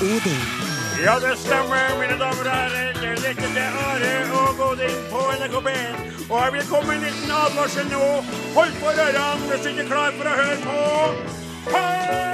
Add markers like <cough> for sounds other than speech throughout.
Odin. Ja, det stemmer, mine damer og herrer. Det lytter til Are og Odin på NRK P1. Og jeg vil komme med en liten advarsel nå. Hold på ørene hvis du ikke er klar for å høre på. Så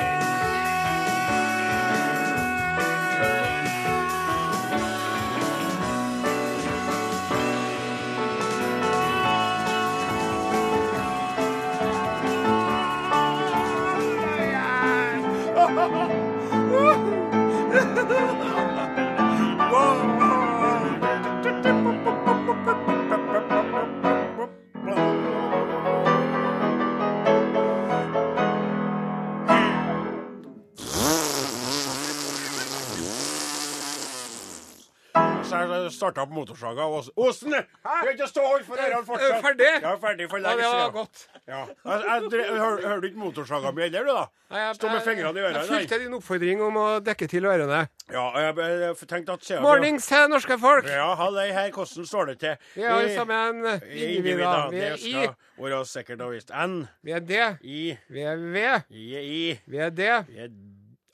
jeg starta opp motorsaga. og- Osen! Du ikke stå og for ørene fortsatt. Ferdig? Ja, ferdig for Ja, lenge det var siden. godt. Ja. Jeg, jeg, dre- hør, hører du ikke motorsaga mi heller, du, da? Stå med fingrene i ørene. Jeg fulgte din oppfordring om å dekke til ørene. Ja, jeg, tenkte at Mornings til norske folk! Ja, hallei her. Hvordan står det til? Vi er alle sammen i individer. Vi er i, sikkert og visst. N, vi er D, I, vi er V, I, I, vi er D,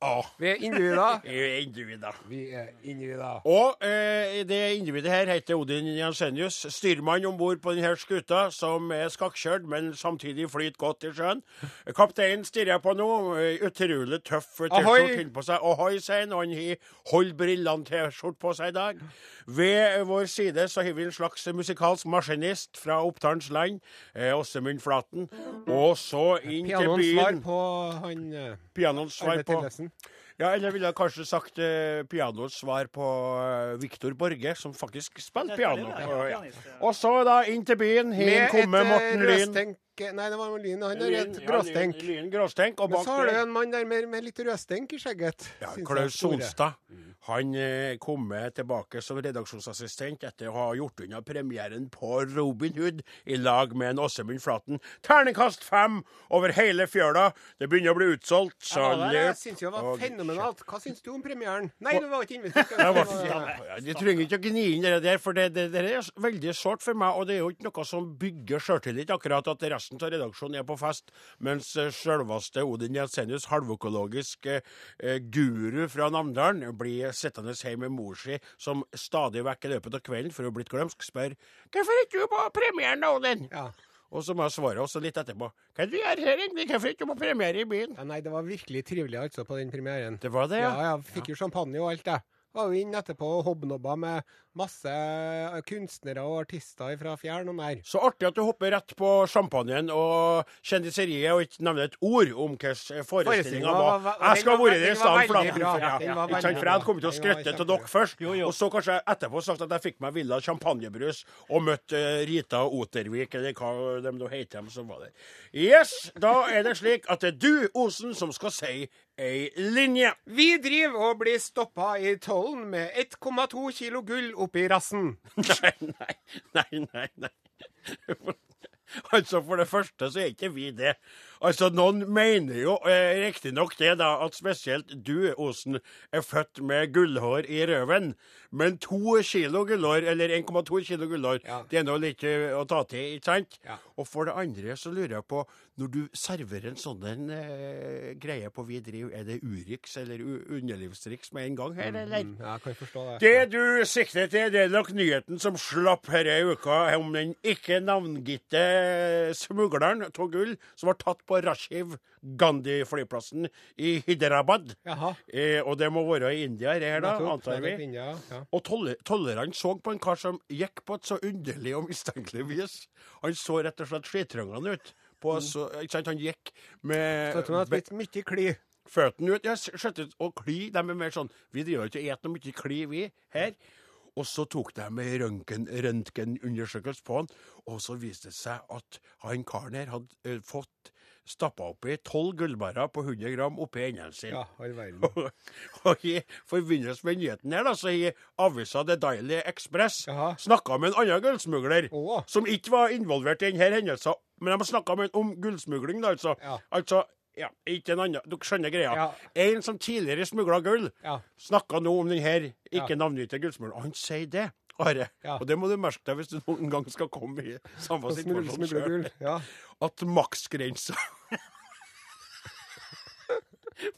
A. vi er individer. <laughs> Vi er individer. Vi er individer. Og eh, det individet her heter Odin Jensenius. Styrmann om bord på denne skuta, som er skakkjørt, men samtidig flyter godt i sjøen. Kapteinen stirrer jeg på nå. eh, Utrolig tøff! T-skjorte på seg. Ohoi, sier han. Han holder brillene-T-skjorte på seg i dag. Ved vår side så har vi en slags musikalsk maskinist fra Oppdalens land, eh, Åsemund Flaten. Og så inn til Pianoens svar på han eh, Pianoens svar på. Ja, eller ville jeg kanskje sagt eh, pianoets svar på uh, Viktor Borge, som faktisk spiller piano. Og, ja. og så da inn til byen. Hin Med et kommer eh, Morten Lyn. rødstenk Nei, det var Lyn. Han har et ja, gråstenk. Lyn, Lyn gråstenk. Og Men bak så har du der en mann der med, med litt rødstenk i skjegget. ja, synes jeg, Klaus Solstad. Sonstad. Han eh, kommer tilbake som redaksjonsassistent etter å ha gjort unna premieren på Robin Hood i lag med en Åsemund Flaten. Terningkast fem over hele fjøla. Det begynner å bli utsolgt. Så Jeg var jeg syns jo det var fenomenalt. Hva syns du om premieren? Nei, du var ikke invitert. Du Ja, trenger ikke å gni inn det der, for det, det, det er veldig sårt for meg. Og det er jo ikke noe som bygger sjøltillit, akkurat at resten av redaksjonen er på fest, mens eh, sjølveste Odin Jensenius, halvøkologisk eh, eh, guru fra Namdalen, blir sittende hjemme med mor si, som stadig vekk i løpet av kvelden, for hun er blitt glømsk, spør 'Hvorfor er ikke du på premieren, Odin?' Ja. Og så må jeg svare også litt etterpå. 'Hva det du gjør her egentlig? Hvorfor ikke på premiere i byen?' Ja, nei, det var virkelig trivelig altså på den premieren. Det var det, Ja, ja. ja, fikk jo champagne og alt, jeg. Var jo inn etterpå og hobnobba med masse eh, kunstnere og artister fra fjern og nær. Så artig at du hopper rett på champagnen og kjendiseriet og ikke nevner et ord om hvordan forestillinga var- Jeg skal ha vært der i stedet for jeg hadde kommet til å. Skrøtte til dere først, og så kanskje etterpå sagt at jeg fikk meg Villa champagnebrus og møtte eh, Rita Otervik, eller hva de nå heter, dem som var der. Yes, da er det slik at det er du, Osen, som skal si ei linje. Vi driver og blir stoppa i tollen med 1,2 kilo gull oppi rassen. <laughs> Nei, nei, nei, nei. nei. <laughs> Altså, For det første så er ikke vi det. Altså, Noen mener jo eh, riktignok det, da, at spesielt du, Osen, er født med gullhår i røven. Men to kilo gullhår, eller 1,2 kilo gullhår, Ja. det er nå litt eh, å ta til, ikke sant? Ja. Og for det andre så lurer jeg på, når du serverer en sånn en, eh, greie på Vi driver, er det Urix eller underlivsriks med en gang her, eller? Mm, ja, jeg forstå det. Det du sikter til, det er nok nyheten som slapp denne uka om den ikke navngitte smugleren av gull som var tatt på Rashiv Gandhi-flyplassen i Hyderabad. Eh, og det må være i India, det her, da, antar vi. India, ja. Og tollerne så på en kar som gikk på et så underlig og mistenkelig vis. Han så rett og slett skitrangende ut. På, så, ikke sant? Han gikk med Føttene hadde blitt mye kli. føttene ut. Ja, skjøttet, og kli, de er mer sånn Vi driver ikke og noe mye kli, vi, her. Og så tok de røntgen- røntgenundersøkelse på han, og så viste det seg at han karen her hadde eh, fått stappa oppi tolv gullbarrer på 100 gram oppi enden sin. Ja, all verden. Og, <laughs> og i forbindelse med nyheten her, da, så i avisa The Daily Express snakka med en annen gullsmugler oh. som ikke var involvert i denne hendelsen. Men de snakka om gullsmugling, da, altså. Ja. Altså, ja, ikke en annen Dere skjønner greia. Ja. En som tidligere smugla gull, Ja. snakka nå om denne her ikke Ja. navngitte gullsmugleren. Han sier det. Are. Ja. Og det må du merke deg hvis du noen gang skal komme i samme situasjon sjøl. Ja. At maksgrensa <laughs>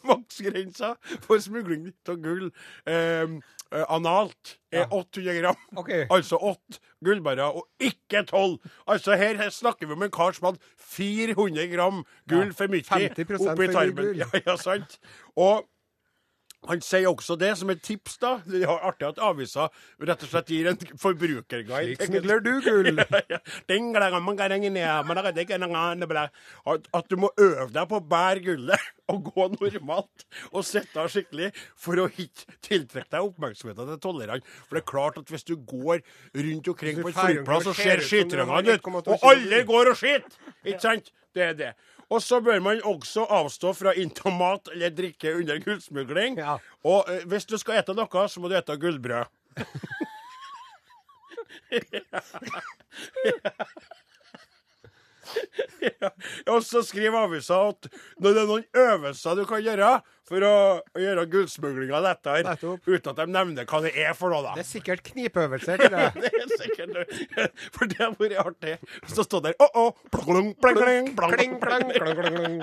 Maksgrensa for smugling av gull eh, eh, analt er 800 gram. Okay. Altså åtte gullbarrer, og ikke tolv. Altså her, her snakker vi om en kar som hadde 400 gram gull for mye 50% oppi tarmen. Ja, ja, sant. Og han sier også det som et tips, da. Det er artig at avisa rett og slett gir en forbrukerguide. Slik smugler du gull. At, du må øve deg på å bære gullet <laughs> og gå normalt og sitte skikkelig for å ikke tiltrekke deg oppmerksomheten til tollerne. For det er klart at hvis du går rundt omkring på en flyplass og ser ser ut som du har skitrangene ut, 1,2 og alle går og skiter, ikke sant? Det er det. Og så bør man også avstå fra innta mat eller drikke under gullsmugling. Ja. Og eh, hvis du skal ete noe, så må du ete gullbrød. <laughs> <laughs> <laughs> ja. Og så skriver avisa at når det er noen øvelser du kan gjøre for å gjøre gullsmuglinga lettere, uten at de nevner hva det er for noe, da. Det er sikkert knipeøvelser det. Det er sikkert. For det har vært artig. Det står der Å, å, plang, plang, plang, plang, Kling, klang, klang, klang, klang.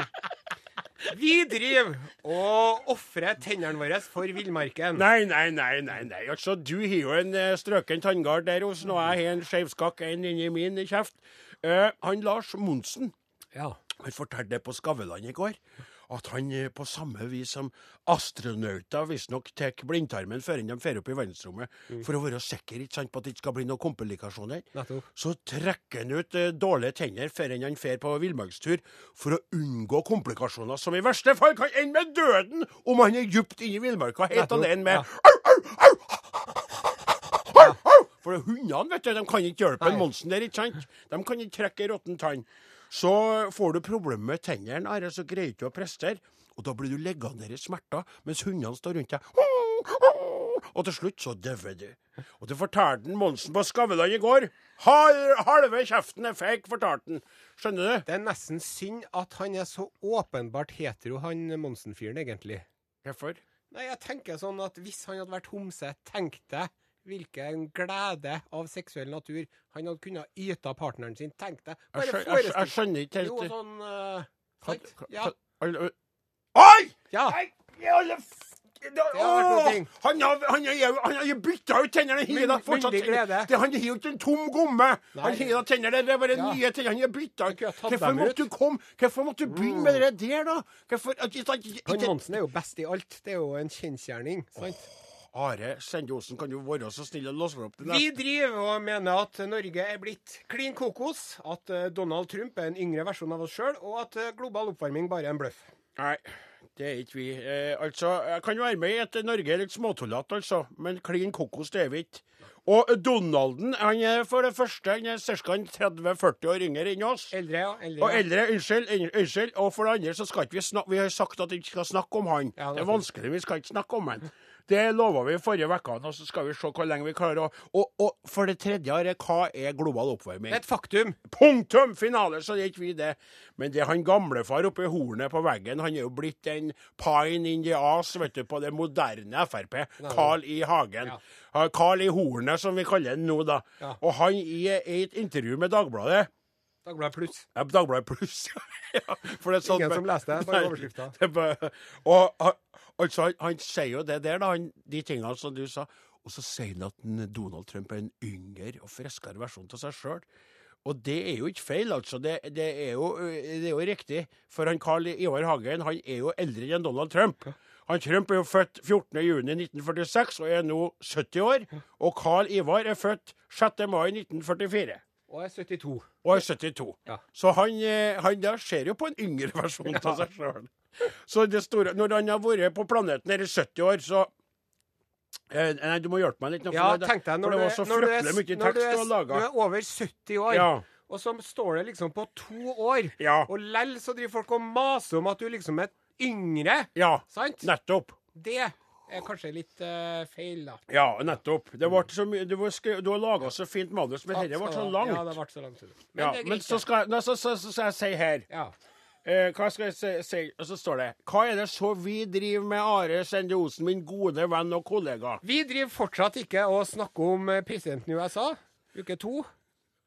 Vi driver og ofrer tennene våre for villmarken. Nei, nei, nei, nei. nei. Altså, Du har jo en eh, strøken tanngard der hos nå. Jeg har en skeivskakk, en inni min kjeft. Uh, han Lars Monsen Ja. han fortalte det på Skavlan i går. At han eh, på samme vis som astronauter visstnok tar blindtarmen før de fer opp i verdensrommet, for å være sikker ikke sant, på at det ikke skal bli noen komplikasjoner. Så trekker han ut eh, dårlige tenner før han fer på villmarkstur, for å unngå komplikasjoner som i verste fall kan ende med døden om han er dypt inne i villmarka helt alene med ja. au, au, au. For hundene vet du, de kan ikke hjelpe en Monsen der, ikke sant? De kan ikke trekke ei råtten tann. Så får du problemer med tennene, Are, så greier du ikke å prestere. Og da blir du liggende i smerter mens hundene står rundt deg. Og til slutt så dauer du. Og det fortalte Monsen på Skavlan i går. Halve kjeften er fake, fortalte han. Skjønner du? Det er nesten synd at han er så åpenbart hetero, han Monsen-fyren, egentlig. Hvorfor? Nei, jeg tenker sånn at hvis han hadde vært homse, tenk deg hvilken glede av seksuell natur han hadde kunnet yte partneren sin. Tenk deg. Jeg, jeg, jeg skjønner ikke Jo, sånn uh, Sant? Ja. Oi! ja. I alle. Han har, han har, jo- han har jo bytta ut tennene. Han har jo ikke en tom gomme. Han har da tenner. Det er bare nye tenner. Han har bytta ut. Hvorfor måtte du komme? Hvorfor måtte du begynne med det der, da? Han Monsen er jo best i alt. Det er jo en kjensgjerning. sant? Are Sende-Osen, kan du være så snill å låse opp det Vi driver og mener at Norge er blitt klin kokos, at eh, Donald Trump er en yngre versjon av oss sjøl, og at eh, global oppvarming bare er en bløff. Nei, det er ikke vi. Eh, altså, jeg kan være med i at Norge er litt småtullete, altså. Men klin kokos, det er vi ikke. Og Donalden han er for det første han er ca. 30-40 år yngre enn oss. Eldre, ja. Eldre. Og eldre, unnskyld, unnskyld. Og for det andre så skal ikke vi snakke Vi har sagt at vi ikke skal snakke om han. Ja, det er vanskelig, vi skal ikke snakke om han. Det lova vi forrige uke, og så skal vi se hvor lenge vi klarer å og, og for det tredje, er, hva er global oppvarming? Et faktum. Punktum finale, så det ikke vi det. Men det er han gamlefar oppe i hornet på veggen. Han er jo blitt en pine in the ass vet du, på det moderne Frp. Carl I. Hagen. Ja. Carl I. Hornet, som vi kaller han nå, da. Ja. Og han i, et intervju med Dagbladet Dagbladet Pluss. ja, Dagbladet Pluss. <laughs> ja, for det sånn- Ingen som leste det, bare overskrifta. er Og altså, han, han sier jo det der, da, han, de tingene som du sa. Og så sier han at Donald Trump er en yngre og friskere versjon av seg sjøl. Og det er jo ikke feil, altså. Det, det, er, jo, det er jo riktig. For han Carl Ivar Hagen han er jo eldre enn Donald Trump. Han Trump er jo født 14.6.1946 og er nå 70 år. Og Carl Ivar er født 6. mai 1944 Og er 72. og er 72. Ja. Så han, eh, han der ser jo på en yngre versjon av seg sjøl. Så det store Når han har vært på planeten her i 70 år, så eh, Nei, du må hjelpe meg litt nå. Ja, det- tenk deg når det var så når du er, mye når du tekst er, du er over 70 år, Ja. og så står det liksom på to år, Ja. og lell så driver folk og maser om at du liksom er yngre, ja. sant? Nettopp. Det er kanskje litt uh, feil, da. Ja, nettopp. Det ble så mye, du, har laga så fint manus, men dette ble så langt. Ja, det ble så langt. Men Ja, men så skal, nei, så, så, så, så jeg si her Ja. Eh, Hva skal jeg si? Og så står det Hva er det så vi driver med, Are Sende Osen, min gode venn og kollega? Vi driver fortsatt ikke å snakke om eh, presidenten i USA. Uke to.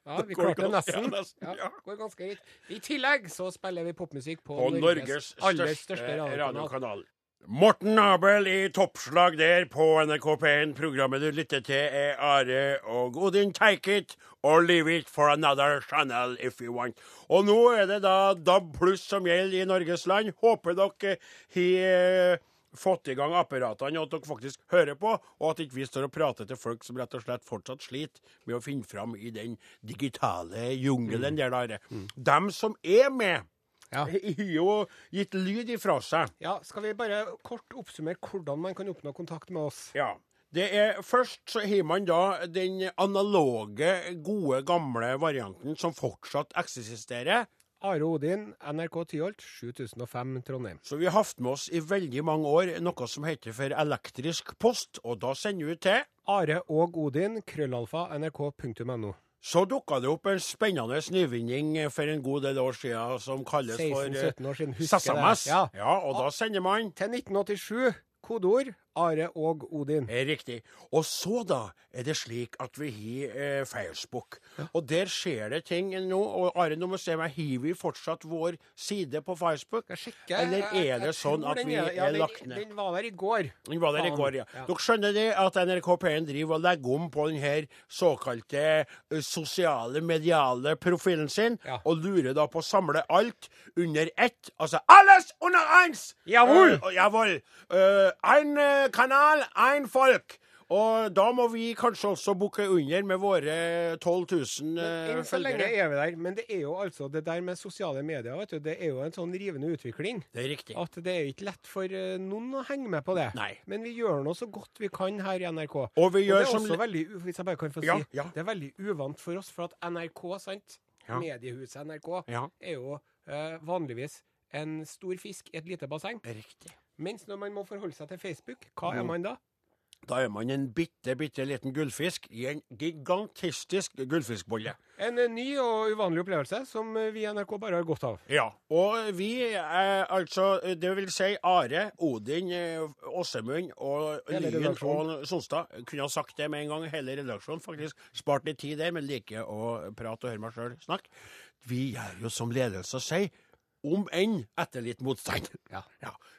Ja, vi klarte det nesten. ja, nesten, Ja, ja. går ganske greit. I tillegg så spiller vi popmusikk på, På Norges aller største, største radiokanal. Morten Abel i toppslag der på NRK P1. Programmet du lytter til, er Are og Odin Take It or Leave It for another channel if you want. Og nå er det da DAB pluss som gjelder i Norges land. Håper dere har fått i gang apparatene, og at dere faktisk hører på, og at ikke vi står og prater til folk som rett og slett fortsatt sliter med å finne fram i den digitale jungelen der. da. Dem som er med Ja. <laughs> har jo gitt lyd ifra seg. Ja, skal vi bare kort oppsummere hvordan man kan oppnå kontakt med oss? Ja. Det er, først så har man da den analoge, gode, gamle varianten som fortsatt eksisterer. Are Odin, NRK Tyholt, 7005 Trondheim. Så vi har hatt med oss i veldig mange år noe som heter for elektrisk post, og da sender vi til. Are og Odin, krøllalfa, nrk.no. Så dukka det opp en spennende nyvinning for en god del år siden som kalles for eh, 16-17 år siden, husker SMS. det. Ja. ja, og da sender man Til 1987, kodeord Are og Odin. er riktig. Og så da er det slik at vi har eh, Facebook. Og der skjer det ting nå. Og Are, nå må se meg, har vi fortsatt vår side på Facebook? Jeg? Eller er det sånn at vi ja, er den- lagt ned? Den var der i går. Den var der i går, ja. Ja. Dere skjønner det at NRK P1 driver og legger om på den her såkalte eh, sosiale, mediale profilen sin, og lurer da på å samle alt under ett. Altså alles under eins! Jawohl! Uh, jawohl. Uh, ein, eh, kanal, én folk. Og da må vi kanskje også bukke under med våre 12 000 uh, Enn så lenge er vi der. Men det er jo altså det der med sosiale medier, vet du, det er jo en sånn rivende utvikling. Det er riktig. At det er ikke lett for uh, noen å henge med på det. Nei. Men vi gjør nå så godt vi kan her i NRK. Og vi Og det gjør er som også veldig, hvis jeg bare kan få si, ja. det er veldig uvant for oss, for at NRK, sant, Ja. mediehuset NRK, Ja. er jo uh, vanligvis en stor fisk i et lite basseng. Riktig. Mens når man må forholde seg til Facebook, hva er man da? Da er man en bitte, bitte liten gullfisk i en gigantistisk gullfiskbolle. En eh, ny og uvanlig opplevelse som eh, vi i NRK bare har godt av. Ja, og vi er altså, det vil si Are, Odin, eh, Åsemund og Lyen og Sonstad. Kunne ha sagt det med en gang, hele redaksjonen faktisk. Spart litt tid der, men liker å prate og høre meg sjøl snakke. Vi gjør jo som ledelse sier, om enn etter litt motstand. Ja.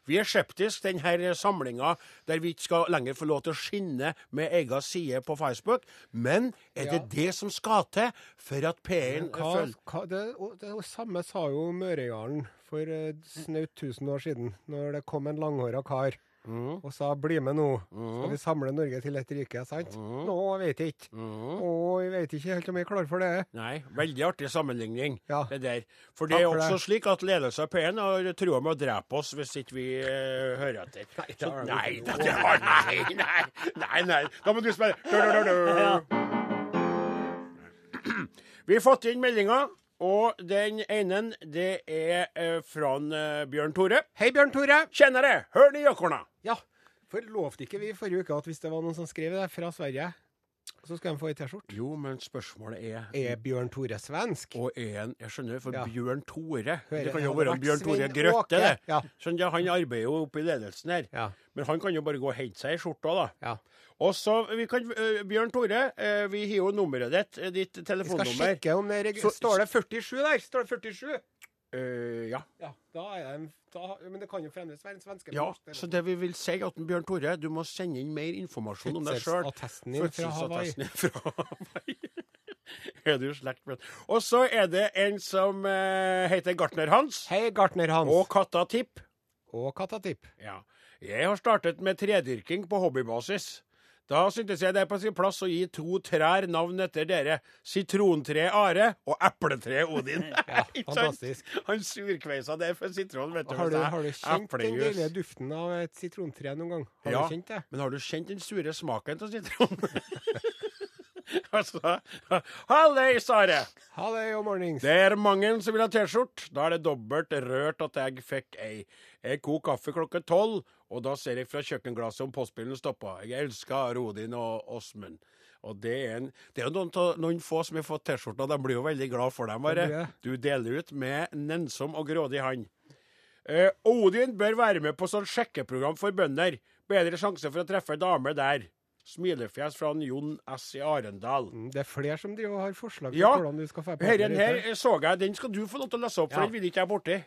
Vi er skeptiske til denne samlinga der vi ikke skal lenger få lov til å skinne med egen side på Facebook. Men er det Ja. det som skal til for at P1 Hva, føler hva, det, det samme sa jo Mørejarlen for eh, snaut 1000 år siden, når det kom en langhåra kar Mm. og sa 'bli med nå, skal vi samle Norge til et rike', sant? Nå vet jeg ikke. Mm. Å, jeg vet ikke helt om jeg er klar for det. Nei, veldig artig sammenligning. Ja. det der. For det er for også det. slik at ledelse av P1 har trua med å drepe oss hvis ikke vi uh, hører etter. Nei, det har de nei, det, det har, nei, nei, nei, nei. Da må du spille. <clears throat> Vi har fått inn meldinga. og den ene det er eh, fra eh, Bjørn Tore. Hei, Bjørn Tore. Kjenner det. hør ni jokkorna. Ja, for lovte ikke vi i forrige uke at hvis det var noen som skrev det fra Sverige, så skal de få ei T-skjorte? Jo, men spørsmålet er Er Bjørn Tore svensk? Og er en, jeg skjønner, for Ja. Bjørn Tore Hører, Det kan jo være Bjørn Tore Grøtte, det. Ja. Skjønner Han arbeider jo oppe i ledelsen her. Ja. Men han kan jo bare gå og hente seg ei skjorte da. ja. Og så, vi kan, uh, Bjørn Tore, uh, vi har jo nummeret ditt, ditt telefonnummer. Vi skal sjekke om det er Så- Står det 47 der? Står det 47? Øh, ja. Ja, da er en da, Men det kan jo fremdeles være en svenske. ja. norsk Så det vi vil si, at Bjørn Tore, du må sende inn mer informasjon om deg sjøl. Fødselsattesten din fra Hawaii. fra <laughs> Hawaii. er du slekt med Og så er det en som øh, heter Gartner Hans. Hei, gartner Hans. Og Katta Tipp. Og Katatipp. Ja. Jeg har startet med tredyrking på hobbybasis. Da syntes jeg det er på sin plass å gi to trær navn etter dere. Sitrontre Are og epletre Odin. <laughs> Ja, fantastisk. Han surkveisa det for sitron, vet du. Har du, har du kjent den deilige duften av et sitrontre noen gang? Har Ja, du kjent det? men har du kjent den sure smaken av sitron? <laughs> altså Hallais, Are! Halløy, og mornings. Det er mange som vil ha T-skjorte. Da er det dobbelt rørt at jeg fikk ei. Jeg koker kaffe klokka tolv, og da ser jeg fra kjøkkenglasset om postbilen stoppa. Jeg elsker Rodin og Åsmund. Og det er, en, det er jo noen, noen få som har fått T-skjorter, de blir jo veldig glad for dem. bare. Du deler ut med nennsom og grådig hand. Eh, Odin bør være med på sånn sjekkeprogram for bønder. Bedre sjanse for å treffe dame der. Smilefjes fra Jon S. i Arendal. Mm, Det er flere som de har forslag til Ja, hvordan du skal få på. partner her så jeg, den skal du få lov til å lese opp, for Ja. den vil ikke jeg borti.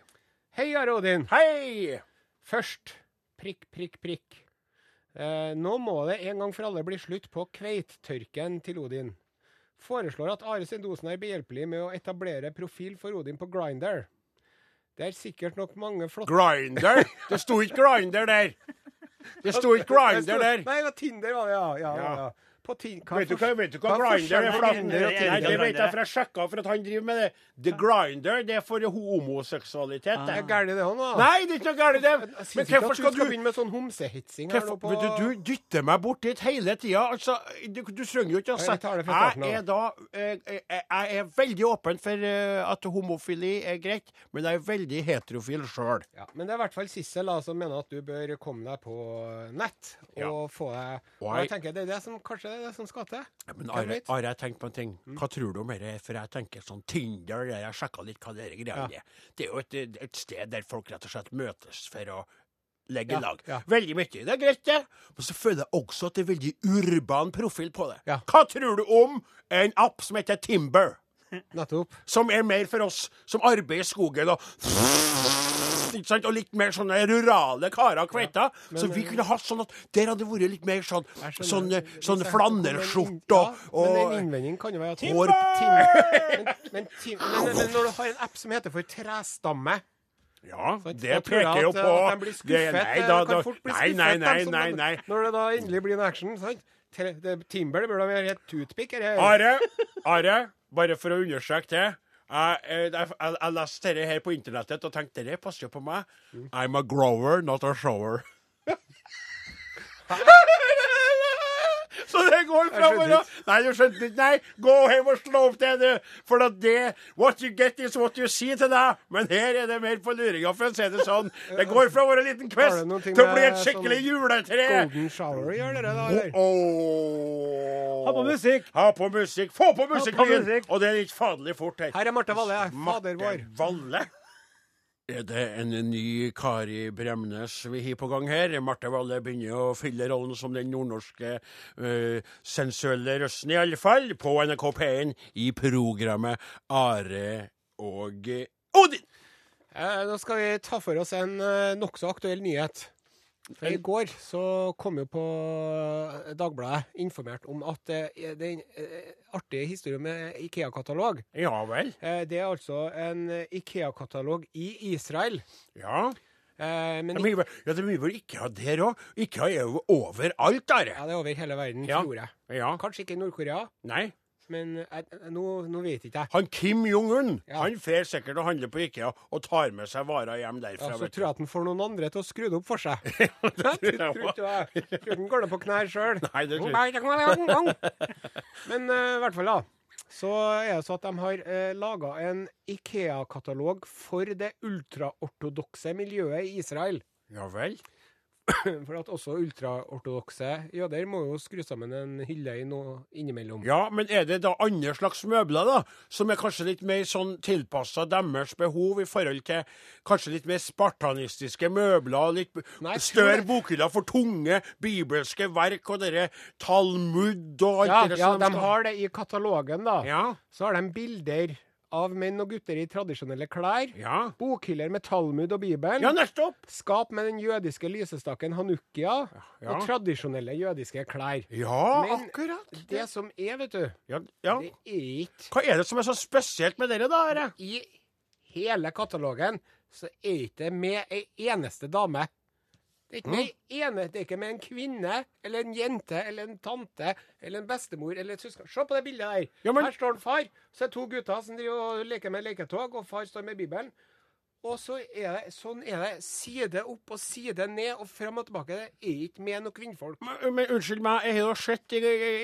Hei, Are Odin. Hei! Først prikk, prikk, prikk. Eh, nå må det en gang for alle bli slutt på kveittørken til Odin. Foreslår at Are Sendosen er behjelpelig med å etablere profil for Odin på Grinder. Det er sikkert nok mange flotte Grinder? Det sto ikke Grinder der. Det sto ikke <laughs> Grinder der. Nei, det var Tinder, var det, ja. ja, ja. Ja. På tin Vet du hva, vet du hva, er Grinder er? nei, det vet jeg, for jeg sjekka for at han driver med det. The Grinder, det er for homoseksualitet. Det det. er gærent, det òg, da. Nei, det er ikke noe gærent, det. Men hvorfor skal du begynne med sånn homsehetsing her nå på du, du dytter meg bort dit hele tida. Altså, du, du trenger jo ikke å sette Jeg er da eh, Jeg jeg er veldig åpen for eh, at homofili er greit, men jeg er veldig heterofil sjøl. Ja, men det er i hvert fall Sissel som mener at du bør komme deg på nett og få deg Og jeg tenker Det er det som kanskje det det som skal til. Ja, Men har? Are, jeg tenkt på en ting. Hva tror du om dette? For jeg tenker sånn Tinder, der jeg sjekka litt hva det greiene er. Det er jo et, et sted der folk rett og slett møtes for å legge Ja, lag. ja. Veldig mye. Det er greit, det. Men så føler jeg også at det er veldig urban profil på det. Ja. Hva tror du om en app som heter Timber? Nettopp. Som er mer for oss som arbeider i skogen og? Og litt mer sånne rurale karer og kveiter. så vi kunne hatt sånn at der hadde det vært litt mer sånn sånn, Hvis sånn flanellskjorte inn- og, ja, Men en innvending kan jo være at hår Tim, men, men, men, når du har en app som heter for trestamme Ja, sant, det peker jo på at de blir skuffet. det, Nei, eh, da, kan fort bli nei, skuffet, nei, dem nei, nei, nei. Når det da endelig blir en action. sant? Det- Timber det burde helt toothpick. er Are, Are, bare for å understreke det. Jeg, jeg, jeg, jeg leste dette her på internettet og tenkte det passer jo på meg. Mm. I'm a grower, not a shower. <laughs> Så det går framover. Nei, du skjønte ikke. Nei, gå hjem og slå opp det, du. For at det What you get is what you see til deg. Men her er det mer på luringa, for å si det sånn. Det går fra å være en liten ting til å bli et skikkelig sånn juletre. Golden shower gjør dere da, eller? Oh. Ha på musikk. Ha på musikk. Få på musikk, musikk. Og det er litt faderlig fort her. Her er Marte Valle. Fader vår. Valle. Er det en ny Kari Bremnes vi har på gang her? Marte Valle begynner å fylle rollen som den nordnorske uh, sensuelle røsten, i alle fall, på NRK P1 i programmet Are og eh, Odin. Eh, nå skal vi ta for oss en eh, nokså aktuell nyhet. For I går så kom jo på eh, Dagbladet informert om at den eh, artig historie med Ikea-katalog. Ja vel. Eh, det er altså en Ikea-katalog i Israel. Ja. Eh, men De ja, de vil vel ikke ha der òg? Ikea er jo overalt, der. ja, det er over hele verden, Ja. tror jeg. Ja. Kanskje ikke i Nord-Korea, Nei. Men jeg, jeg- nå, nå vet ikke jeg. Han Kim Jong-un Ja. han fer sikkert og handler på Ikea og tar med seg varer hjem derfra. Ja, så tror jeg at han får noen andre til å skru det opp for seg. <laughs> tror jeg Tror jeg. Tror ikke han går det på knær sjøl. Det tror <laughs> Men uh, i hvert fall, da. Så er det så at de har uh, laga en Ikea-katalog for det ultraortodokse miljøet i Israel. Ja vel? <coughs> For at også ultraortodokse jøder må jo skru sammen en hylle i noe innimellom. Ja, men er det da andre slags møbler, da? Som er kanskje litt mer sånn tilpassa deres behov i forhold til kanskje litt mer spartanistiske møbler? Litt Nei, større bokhyller for tunge bibelske verk og dere Talmud og alt Ja, det ja, som de skal- har det i katalogen, da. Ja. Så har de bilder av menn og gutter i tradisjonelle klær. Ja. Bokhyller med Talmud og Bibelen. Ja, nettopp! Skap med den jødiske lysestaken hanukkia. Ja. Og tradisjonelle jødiske klær. Ja, Men akkurat. Det som er, vet du Ja, ja. Det er ikke Hva er det som er så spesielt med dere, da? Are? I hele katalogen så er ikke det med ei eneste dame. Det er ikke med ene, det er ikke med en kvinne eller en jente eller en tante eller en bestemor eller et søsken. Se på det bildet der. Ja, men- Her står en far. Så er det to gutter som driver og leker med leketog, og far står med Bibelen. Og så er det, sånn er det side opp og side ned og fram og tilbake. Det er ikke med noen kvinnfolk. Men, men unnskyld meg, jeg har jo sett i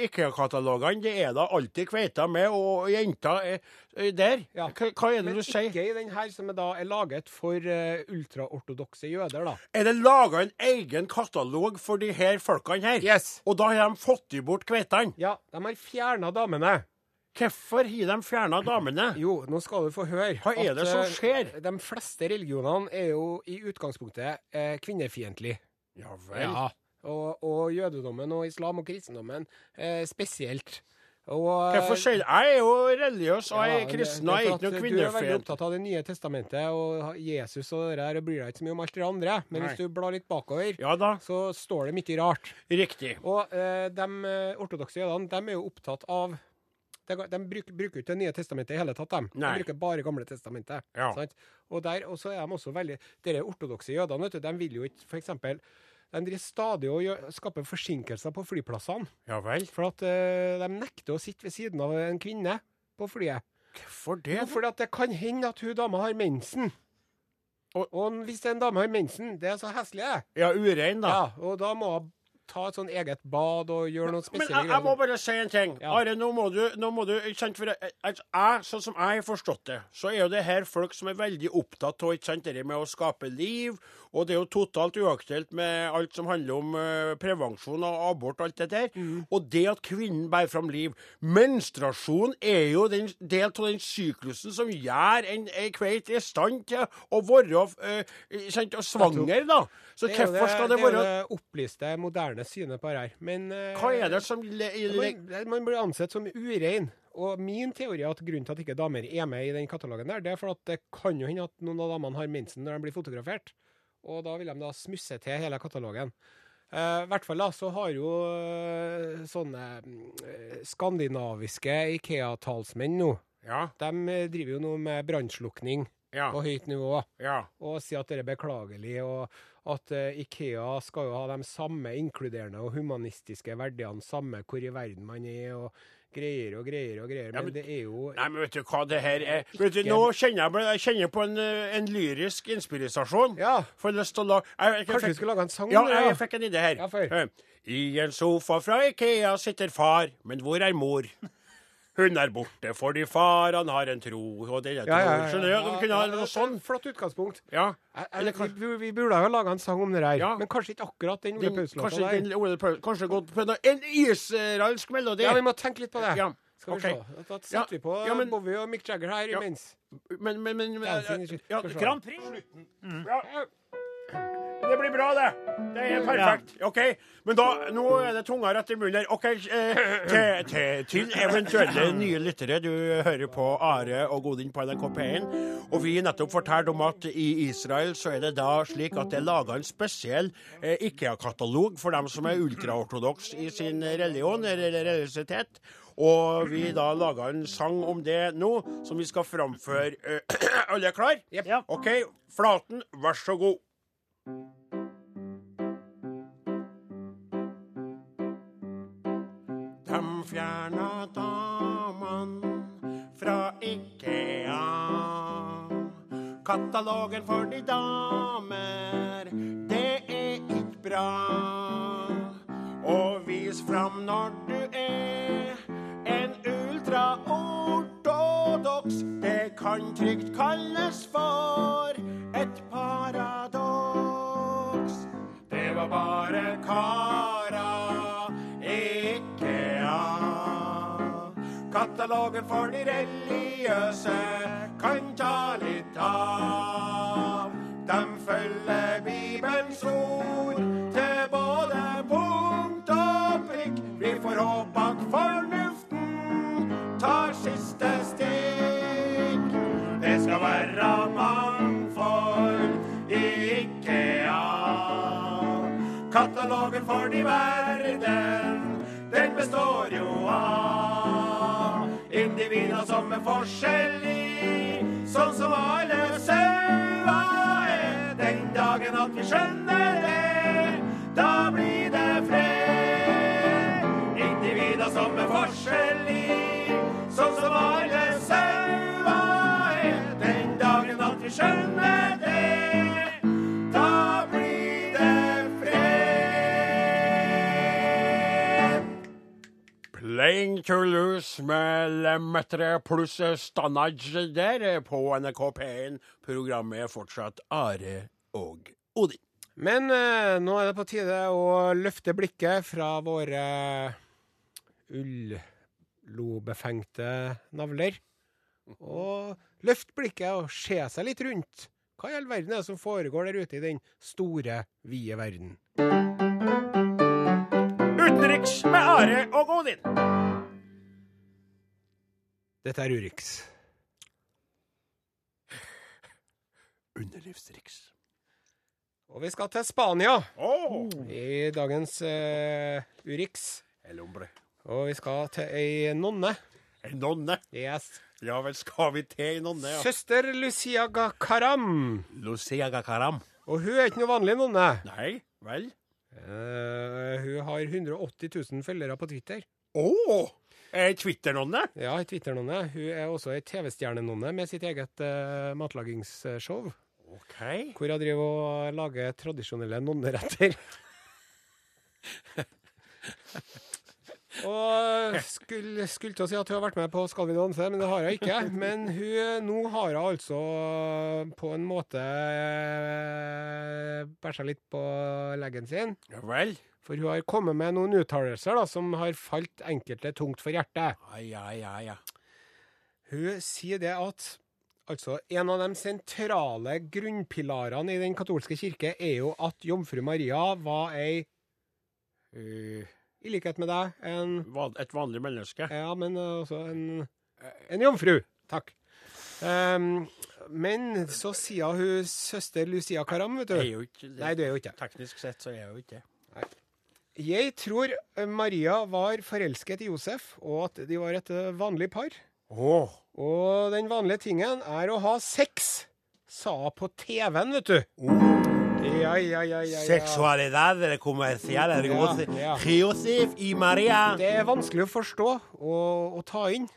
IKEA-katalogene, det er da alltid kveita med, og jenter er, er der. Ja. Hva, hva er det Men du sier? ikke i den her som er da er laget for uh, ultraortodokse jøder, da. Er det laga en egen katalog for de her folkene her? Yes. Og da har de fått i bort kveitene? Ja, de har fjerna damene. Hvorfor har de fjerna damene? Jo, nå skal du få høre. Hva er det som eh, skjer? De fleste religionene er jo i utgangspunktet eh, kvinnefiendtlige. Ja vel. Ja. Og, og jødedommen og islam og kristendommen eh, spesielt. Og, Hvorfor sier Jeg er jo religiøs, og jeg er kristen, og jeg er ikke noen kvinnefiend. Du er veldig opptatt av Det nye testamentet og Jesus og det der, og bryr deg ikke så mye om alt det andre. Men Nei. hvis du blar litt bakover, Ja så står det mye rart. riktig. Og eh, de eh, ortodokse jødene de er jo opptatt av De, de bruker, bruker ikke Det nye testamentet i hele tatt, de. Nei. De bruker bare Gamle testamentet. Ja. Sant? Og der og så er de også veldig Dere ortodokse jødene, vet du, de vil jo ikke f.eks. De driver stadig og skaper forsinkelser på flyplassene. Ja vel. For at uh, de nekter å sitte ved siden av en kvinne på flyet. Hvorfor det? Jo, fordi at det kan hende at hun dama har mensen. Og, Og- hvis en dame har mensen, det er så heslig, det. Ja, urein, da. Ja, og da må hun ta et sånn eget bad og gjøre noen Men spesielle jeg, jeg må bare si en ting. Ja. Are, nå må du, nå må du ikke sant, for jeg, jeg, Sånn som jeg har forstått det, så er jo det her folk som er veldig opptatt av ikke sant, det med å skape liv. Og det er jo totalt uaktuelt med alt som handler om uh, prevensjon og abort og alt det der. Mm. Og det at kvinnen bærer fram liv. Menstruasjon er jo den del av den syklusen som gjør en, en kveit i stand til å være uh, sant, svanger, da. Så Det hvorfor skal det det, være er jo det opplyste, moderne synet på her. Men eh, Hva er det som man, man blir ansett som urein. Og min teori er at grunnen til at ikke damer er med i den katalogen, der, det er for at det kan jo hende at noen av damene har mensen når de blir fotografert. Og da vil de da smusse til hele katalogen. Eh, I hvert fall da, så har jo eh, sånne eh, skandinaviske Ikea-talsmenn nå Ja. De eh, driver jo nå med brannslukning Ja. på høyt nivå ja. og sier at det er beklagelig, og at eh, Ikea skal jo ha de samme inkluderende og humanistiske verdiene, samme hvor i verden man er, og greier og greier og greier. Ja, Men men- det er jo Nei, men vet du hva det her er? Vet du, Nå kjenner jeg, jeg kjenner på en, eh, en lyrisk inspirasjon. Ja, Får lyst til å lage jeg, jeg, kanskje vi fikk, skulle lage en sang ja, jeg, jeg, fikk en idé her. Ja. Eh, I en sofa fra Ikea sitter far, men hvor er mor? Hun er borte fordi far han har en tro, og den er tro. ja, ja, ja. Skjønner du? Kunne ha Ja, noe sånn. Flott utgangspunkt. Ja. Eller vi, vi burde ha laga en sang om det her, Ja. men kanskje ikke akkurat den Ole Paus-låta kanskje, der. kanskje gått på en, en israelsk melodi. Ja, vi må tenke litt på det. Ja, Skal vi se. Da setter Ja, vi på ja, men- Bowie og Mick Jagger her Ja. imens. Men, men, men, men men. ja, vi se. Grand Prix. Ja. Det blir bra, det. Det er perfekt. OK. Men da, nå er det tunga rett i munnen her. OK, eh, til, til, til eventuelle nye lyttere. Du hører på Are og Godin på NRK P1. Og vi nettopp fortalte om at i Israel så er det da slik at det er laga en spesiell eh, IKEA-katalog for dem som er ultraortodoks i sin religion eller religiøsitet. Og vi da laga en sang om det nå, som vi skal framføre. Eh, <clears throat> alle er klar? Yep. OK. Flaten, vær så god. De fjerna damene fra Ikea. Katalogen for de damer, det er ikke bra. Og vis fram når du er en ultraortodoks. Det kan trygt kalles for bare kara Ikea. Katalogen for de religiøse kan ta litt av. De følger Bibelens ord Katalogen for de verden, den består jo av individer som er forskjellige, sånn som alle sauer er. Den dagen at vi skjønner det, da blir det fred. Individer som er forskjellige, sånn som alle sauer er. Den dagen at vi skjønner det, Playing to lose med Lemaitre pluss Standard der på NRK P1. Programmet er fortsatt Are og Odin. Men eh, nå er det på tide å løfte blikket fra våre ullobefengte navler. Og løft blikket og se seg litt rundt. Hva i all verden er det som foregår der ute i den store, vide verden? Utenriks med Are og Odin. Dette er Urix. Underlivsriks. Og vi skal til Spania Oh. i dagens eh, Urix. El hombre. Og vi skal til ei nonne. En nonne. Yes. Ja vel, skal vi til en nonne, ja. Søster Lucia Gakaram. Lucia Gakaram. Og hun er ikke noe vanlig nonne. Nei, vel? Eh, hun har 180 000 følgere på Twitter. Å! Oh, ei Twitter-nonne? Ja, ei Twitter-nonne. Hun er også ei TV-stjernenonne med sitt eget uh, matlagingsshow. OK. Hvor hun driver og lager tradisjonelle nonneretter. <laughs> og <laughs> skulle, skulle til å si at hun har vært med på Skal vi danse, men det har hun ikke. Men hun, nå har hun altså på en måte eh, bæsja litt på leggen sin. Ja vel? For hun har kommet med noen uttalelser da, som har falt enkelte tungt for hjertet. Ai, ai, ai, ja. Hun sier det at altså, en av de sentrale grunnpilarene i den katolske kirke er jo at jomfru Maria var ei Eh, i likhet med deg, en et vanlig menneske. Ja, men også en, en jomfru. Takk. Um, men så sier hun søster Lucia Karam, vet Jeg er du. jo ikke. Nei, du er jo ikke. Teknisk sett så er jeg jo ikke det. Jeg tror eh, Maria var forelsket i Josef, og at de var et eh, vanlig par. Oh. Og den vanlige tingen er å ha sex, sa hun på TV-en, vet du. Ja, ja, ja, ja, ja. Sexualidad eller comercial Josef- i Maria. Det er vanskelig å forstå og, og ta inn.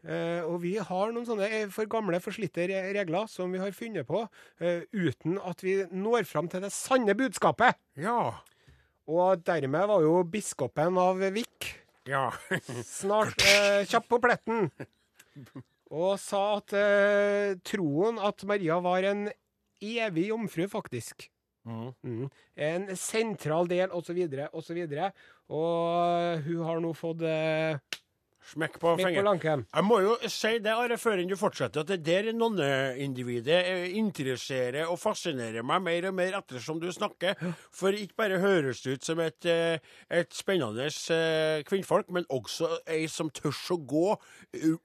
Uh, og vi har noen sånne eh, for gamle, forslitte regler som vi har funnet på, uh, uten at vi når fram til det sanne budskapet. Ja. Og dermed var jo biskopen av Vik Ja. snart uh, kjapp på pletten og sa at troen at Maria var en evig jomfru, faktisk. Mm. Mm. En sentral del, osv., osv. Og hun har nå fått eh, Smekk på fingeren. Jeg må jo si det, Are, før du fortsetter, at det der nonneindividet eh, interesserer og fascinerer meg mer og mer ettersom du snakker. For ikke bare høres det ut som et, eh, et spennende eh, kvinnfolk, men også ei som tør å gå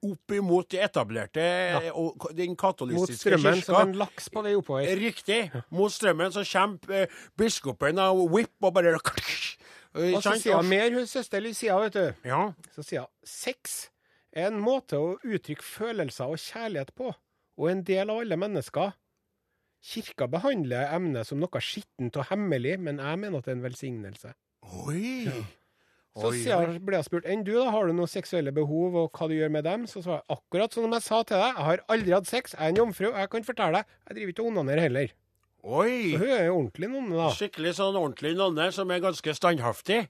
opp imot de etablerte ja. og den Mot strømmen kirka. som en laks på vei oppover. Riktig. Mot strømmen så kommer biskopen av whip og bare Og så sier hun mer, hun søster Lucia, vet du. Ja. Så sier hun sex er en måte å uttrykke følelser og kjærlighet på, og en del av alle mennesker. Kirka behandler emnet som noe skittent og hemmelig, men jeg mener at det er en velsignelse. Oi. Så Oi, sier jeg, ble jeg spurt enn du da, har du noen seksuelle behov, og hva du gjør med dem? Så svarer jeg akkurat som jeg sa til deg, jeg har aldri hatt sex, jeg er en jomfru, og jeg kan fortelle deg, jeg driver ikke og onanerer heller. Oi. Så hun er jo ordentlig nonne, da. Skikkelig sånn ordentlig nonne som er ganske standhaftig.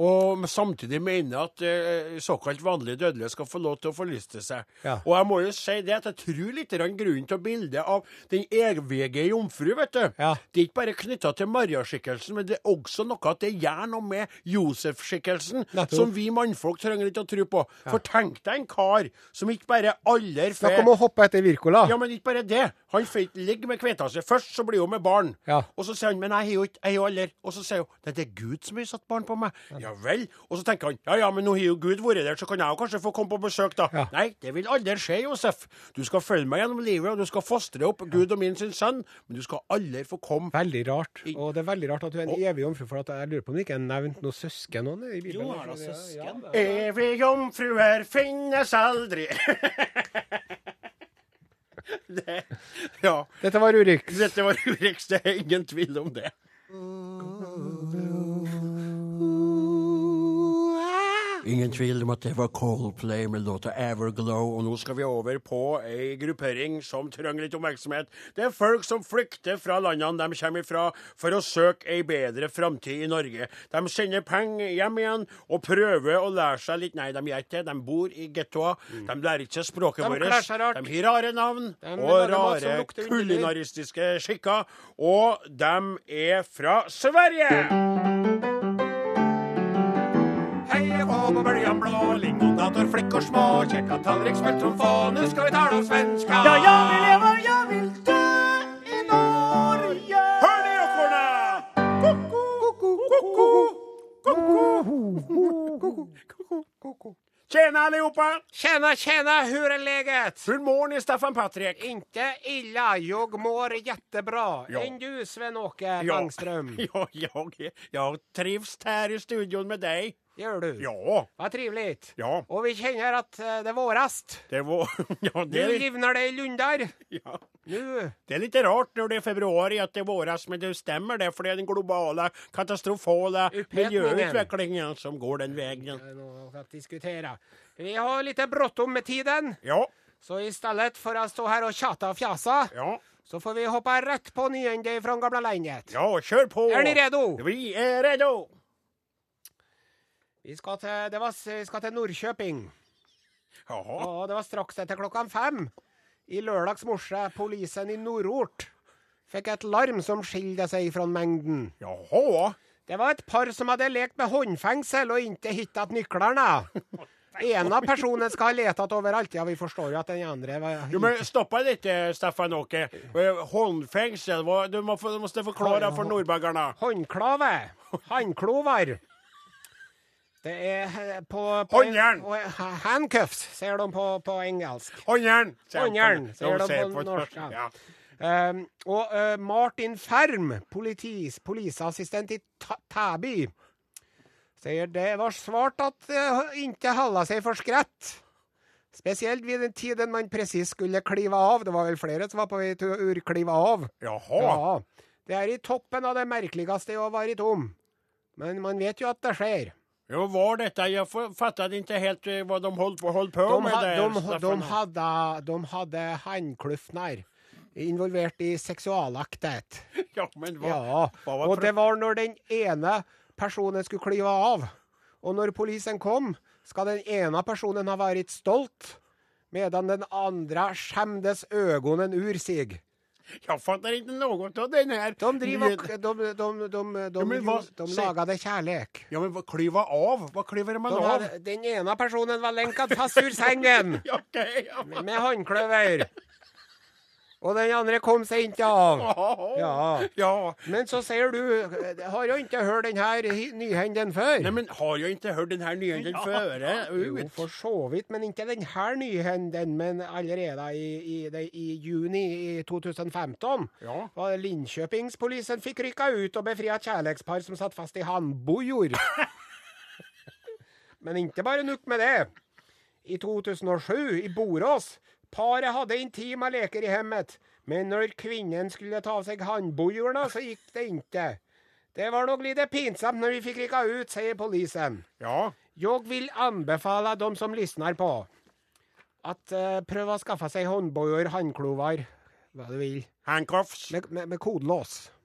Og samtidig mener at eh, såkalt vanlige dødelige skal få lov til å forliste seg. Ja. Og jeg må jo si det at jeg tror litt grunnen til bildet av den evige jomfru, vet du. Ja. Det er ikke bare knytta til Maria-skikkelsen, men det er også noe at det gjør noe med Josef-skikkelsen, som vi mannfolk trenger ikke å tro på. For tenk deg en kar som ikke bare aller Snakk om å hoppe etter Wirkola. ja, men ikke bare det. Han får ligge med kveita si. Først så blir hun med barn. Ja. Og så sier han men jeg har jo ikke, jeg har jo aldri Og så sier hun det er Gud som har satt barn på meg. Ja vel. Og så tenker han ja ja, men nå har jo Gud vært der, så kan jeg jo kanskje få komme på besøk, da. Ja. Nei, det vil aldri skje, Josef. Du skal følge meg gjennom livet, og du skal fostre opp Gud og min sin sønn, men du skal aldri få komme Veldig rart. Og det er veldig rart at du er en evig jomfru, for at jeg lurer på om det ikke er nevnt noen søsken noen i Bibelen. Jo, er det søsken? Ja, ja. Evig jomfruer finnes aldri. <laughs> det, ja. Dette var Urix. Dette var Urix, det er ingen tvil om det. Ingen tvil om at det var Coldplay med låta Everglow, og nå skal vi over på ei gruppering som trenger litt oppmerksomhet. Det er folk som flykter fra landene de kommer ifra for å søke ei bedre framtid i Norge. De sender penger hjem igjen og prøver å lære seg litt Nei, de gjør ikke det. De bor i gettoer. De lærer ikke språket De vårt. De har rare navn De og rare kulinaristiske skikker, og de er fra Sverige! På bøljan blå, lingongator, flickor små, kjekka tallrik, smelt tromfon, nu ska vi tale om svenska. Ja, jeg vil leve, jeg vil dø i Norge. Hør de rockorna! Ko-ko, ko-ko, ko-ko, ko-ko. allihopa! Tjena, tjena! Hur är läget? Hur mår ni, Staffan Patrik? Inte illa. Jag mår jättebra. Ja. Än du, Sven-Åke Bangström? <laughs> Ja, jag, jag trivs här i studion med dig. Gör du? Ja, Vad trivligt. ja, Och vi känner att eh, det är vårast. det var... <laughs> Ja, det Nu livnar det i lundar. ja. Nu. det är lite rart när det är februari att det är våras, men det stämmer det, för det är den globala katastrofala miljöutvecklingen som går den vägen. något att diskutera. Vi har lite bråttom med tiden. Ja, Så istället för att stå här och tjata och fjasa ja, så får vi hoppa rätt på nyheten från gamla landet. ja, kör på! Är ni redo? Vi är redo! Vi skal til, det var, vi skal til Nordkjøping. Jaha, Og det var straks etter klokka fem. I lørdags morse, polisen i Nordort fikk et larm som skilde seg fra mengden. jaha. Det var et par som hadde lekt med håndfengsel og ikke inte hittat En av personene skal ha letat overalt. Ja, vi forstår jo at den andre var... Jo, men stoppa litt, Steffen Åke. Håndfengsel, du må- du må forklare for norrbaggarna. Håndklave. Handklovar. Det är eh, på... på Håndjern! Handcuffs, sier de på, på engelsk. Håndjern! säger Håndjärn, de på norsk. Ja. Um, og uh, Martin Ferm, politis, polisassistent i Tæby, sier det var svart at uh, inte hålla seg for skrett. Spesielt vid den tiden man presis skulle klive av. Det var vel flere som var på vei til å urklive av. Jaha. Ja, det er i toppen av det merkeligste å har tom. om. Men man vet jo at det sker. Ja, var detta? Jag fattade inte helt eh, vad de höll på, höll på De, med ha, där. de, Staffan. de, hade, de hade handkluffnar involvert i seksualaktighet. <laughs> Ja, men hva, Ja, hva var Og det var når den ene personen skulle klive av. Og når polisen kom skal den ene personen ha vært stolt medan den andre skjemdes øgonen ur sig. Jag fattar inte något av den här. De driver och, de, de, de, de, men vad- de säg- lagade kärlek. Ja, men vad kliva av? Vad kliver man De av? hade, den ena personen var länkad fast ur sängen <laughs> Ja, Okej, ja. med handklöver. Och den andre kom seg ikke av. Ja. Ja. ja. Men så sier du, har jo ikke hørt den här før. Nei? Men har jag ikke hørt den här før. före? Jo, for så vidt, men ikke den här nyheten, men allerede i, i, i juni i 2015. Ja. var Linköpingspolisen fikk rycka ut og befria et kjærlighetspar som satt fast i handbojor. <laughs> men ikke bare nok med det. I 2007 i Borås, paret hadde intima leker i hemmet. Men når kvinnen skulle ta av seg handbojorna så gikk det ikke. Det var nok litt pinsamt når vi fikk rycka ut, sier polisen. Ja. Jeg vil anbefale dem som lysner på at uh, pröva å skaffe seg handbojor, håndklover, hva du vil. Handcuffs. med, med, med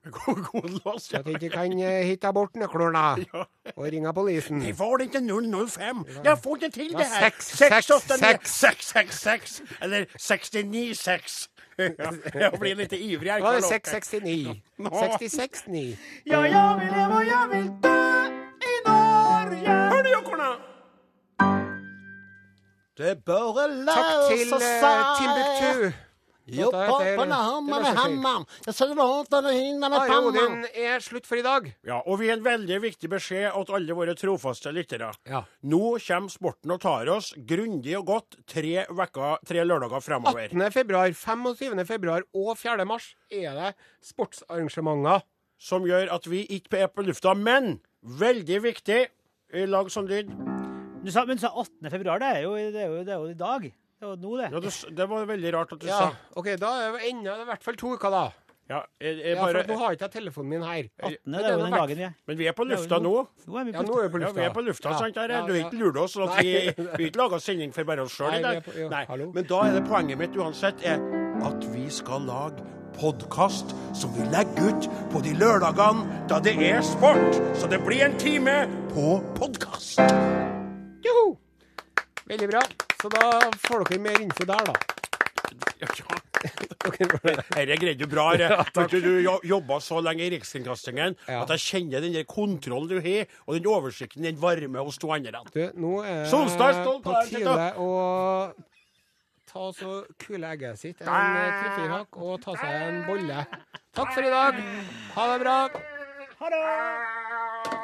<laughs> Så att de inte kan hitte bort nøklene <laughs> Ja. och ringa polisen. Det var det ikke 005. Jeg får fått det til, det her. sex, sex, 689 sex. 666 eller 69 6. <laughs> Ja, jag blir litt ivrig her. Nå er det 669. 669. Ja. jeg vil leve og jeg vil dø i Norge. Hør du, jockorna? Det börjar Tack till lösa Takk til Timbuktu. Med Are pannan. Er slutt for i dag. Ja, og vi har en veldig viktig beskjed til alle våre trofaste lyttere. Ja. Nå kommer sporten og tar oss grundig og godt tre, vekker, tre lørdager fremover. 18. februar, 25. februar og 4. mars er det sportsarrangementer. Som gjør at vi ikke er på lufta. Men veldig viktig, i lag som lyd Du sa, men du sa 18. februar, det er jo, det er jo, det er jo i dag. Det var nå, det. ja, du, det var veldig rart at du Ja, sa OK, da er det enda i hvert fall to uker, da. ja, jeg, jeg Ja, for bare, Nå har ikke jeg telefonen min her. 18. Men det er jo den verdt- dagen vi er. Men vi er på Det er jo lufta nå. Nå er vi Ja, på nå er vi på Ja, lufta. vi er på lufta, Ja, sant? Are? ja, Du har ja. ikke lurt oss. At Nei. vi har ikke laga sending for bare oss sjøl Nei, i vi er dag. på- ja, Nei. hallo. Men da er det poenget mitt uansett er at vi skal lage podkast som vi legger ut på de lørdagene da det er sport. Så det blir en time på podkast. Joho! Veldig bra. Så da får dere mer info der, da. Ja. <laughs> Dette greide du bra. <laughs> Ja, du, du jobba så lenge i Rikskringkastingen Ja. at jeg kjenner den der kontrollen du har, og den oversikten, den varme hos to andre. Du, nå er Solstad, det stolt på tide å ta så kule egget sitt, en eh, tre-fire hakk, og ta seg en bolle. Takk for i dag. Ha det bra. Ha det!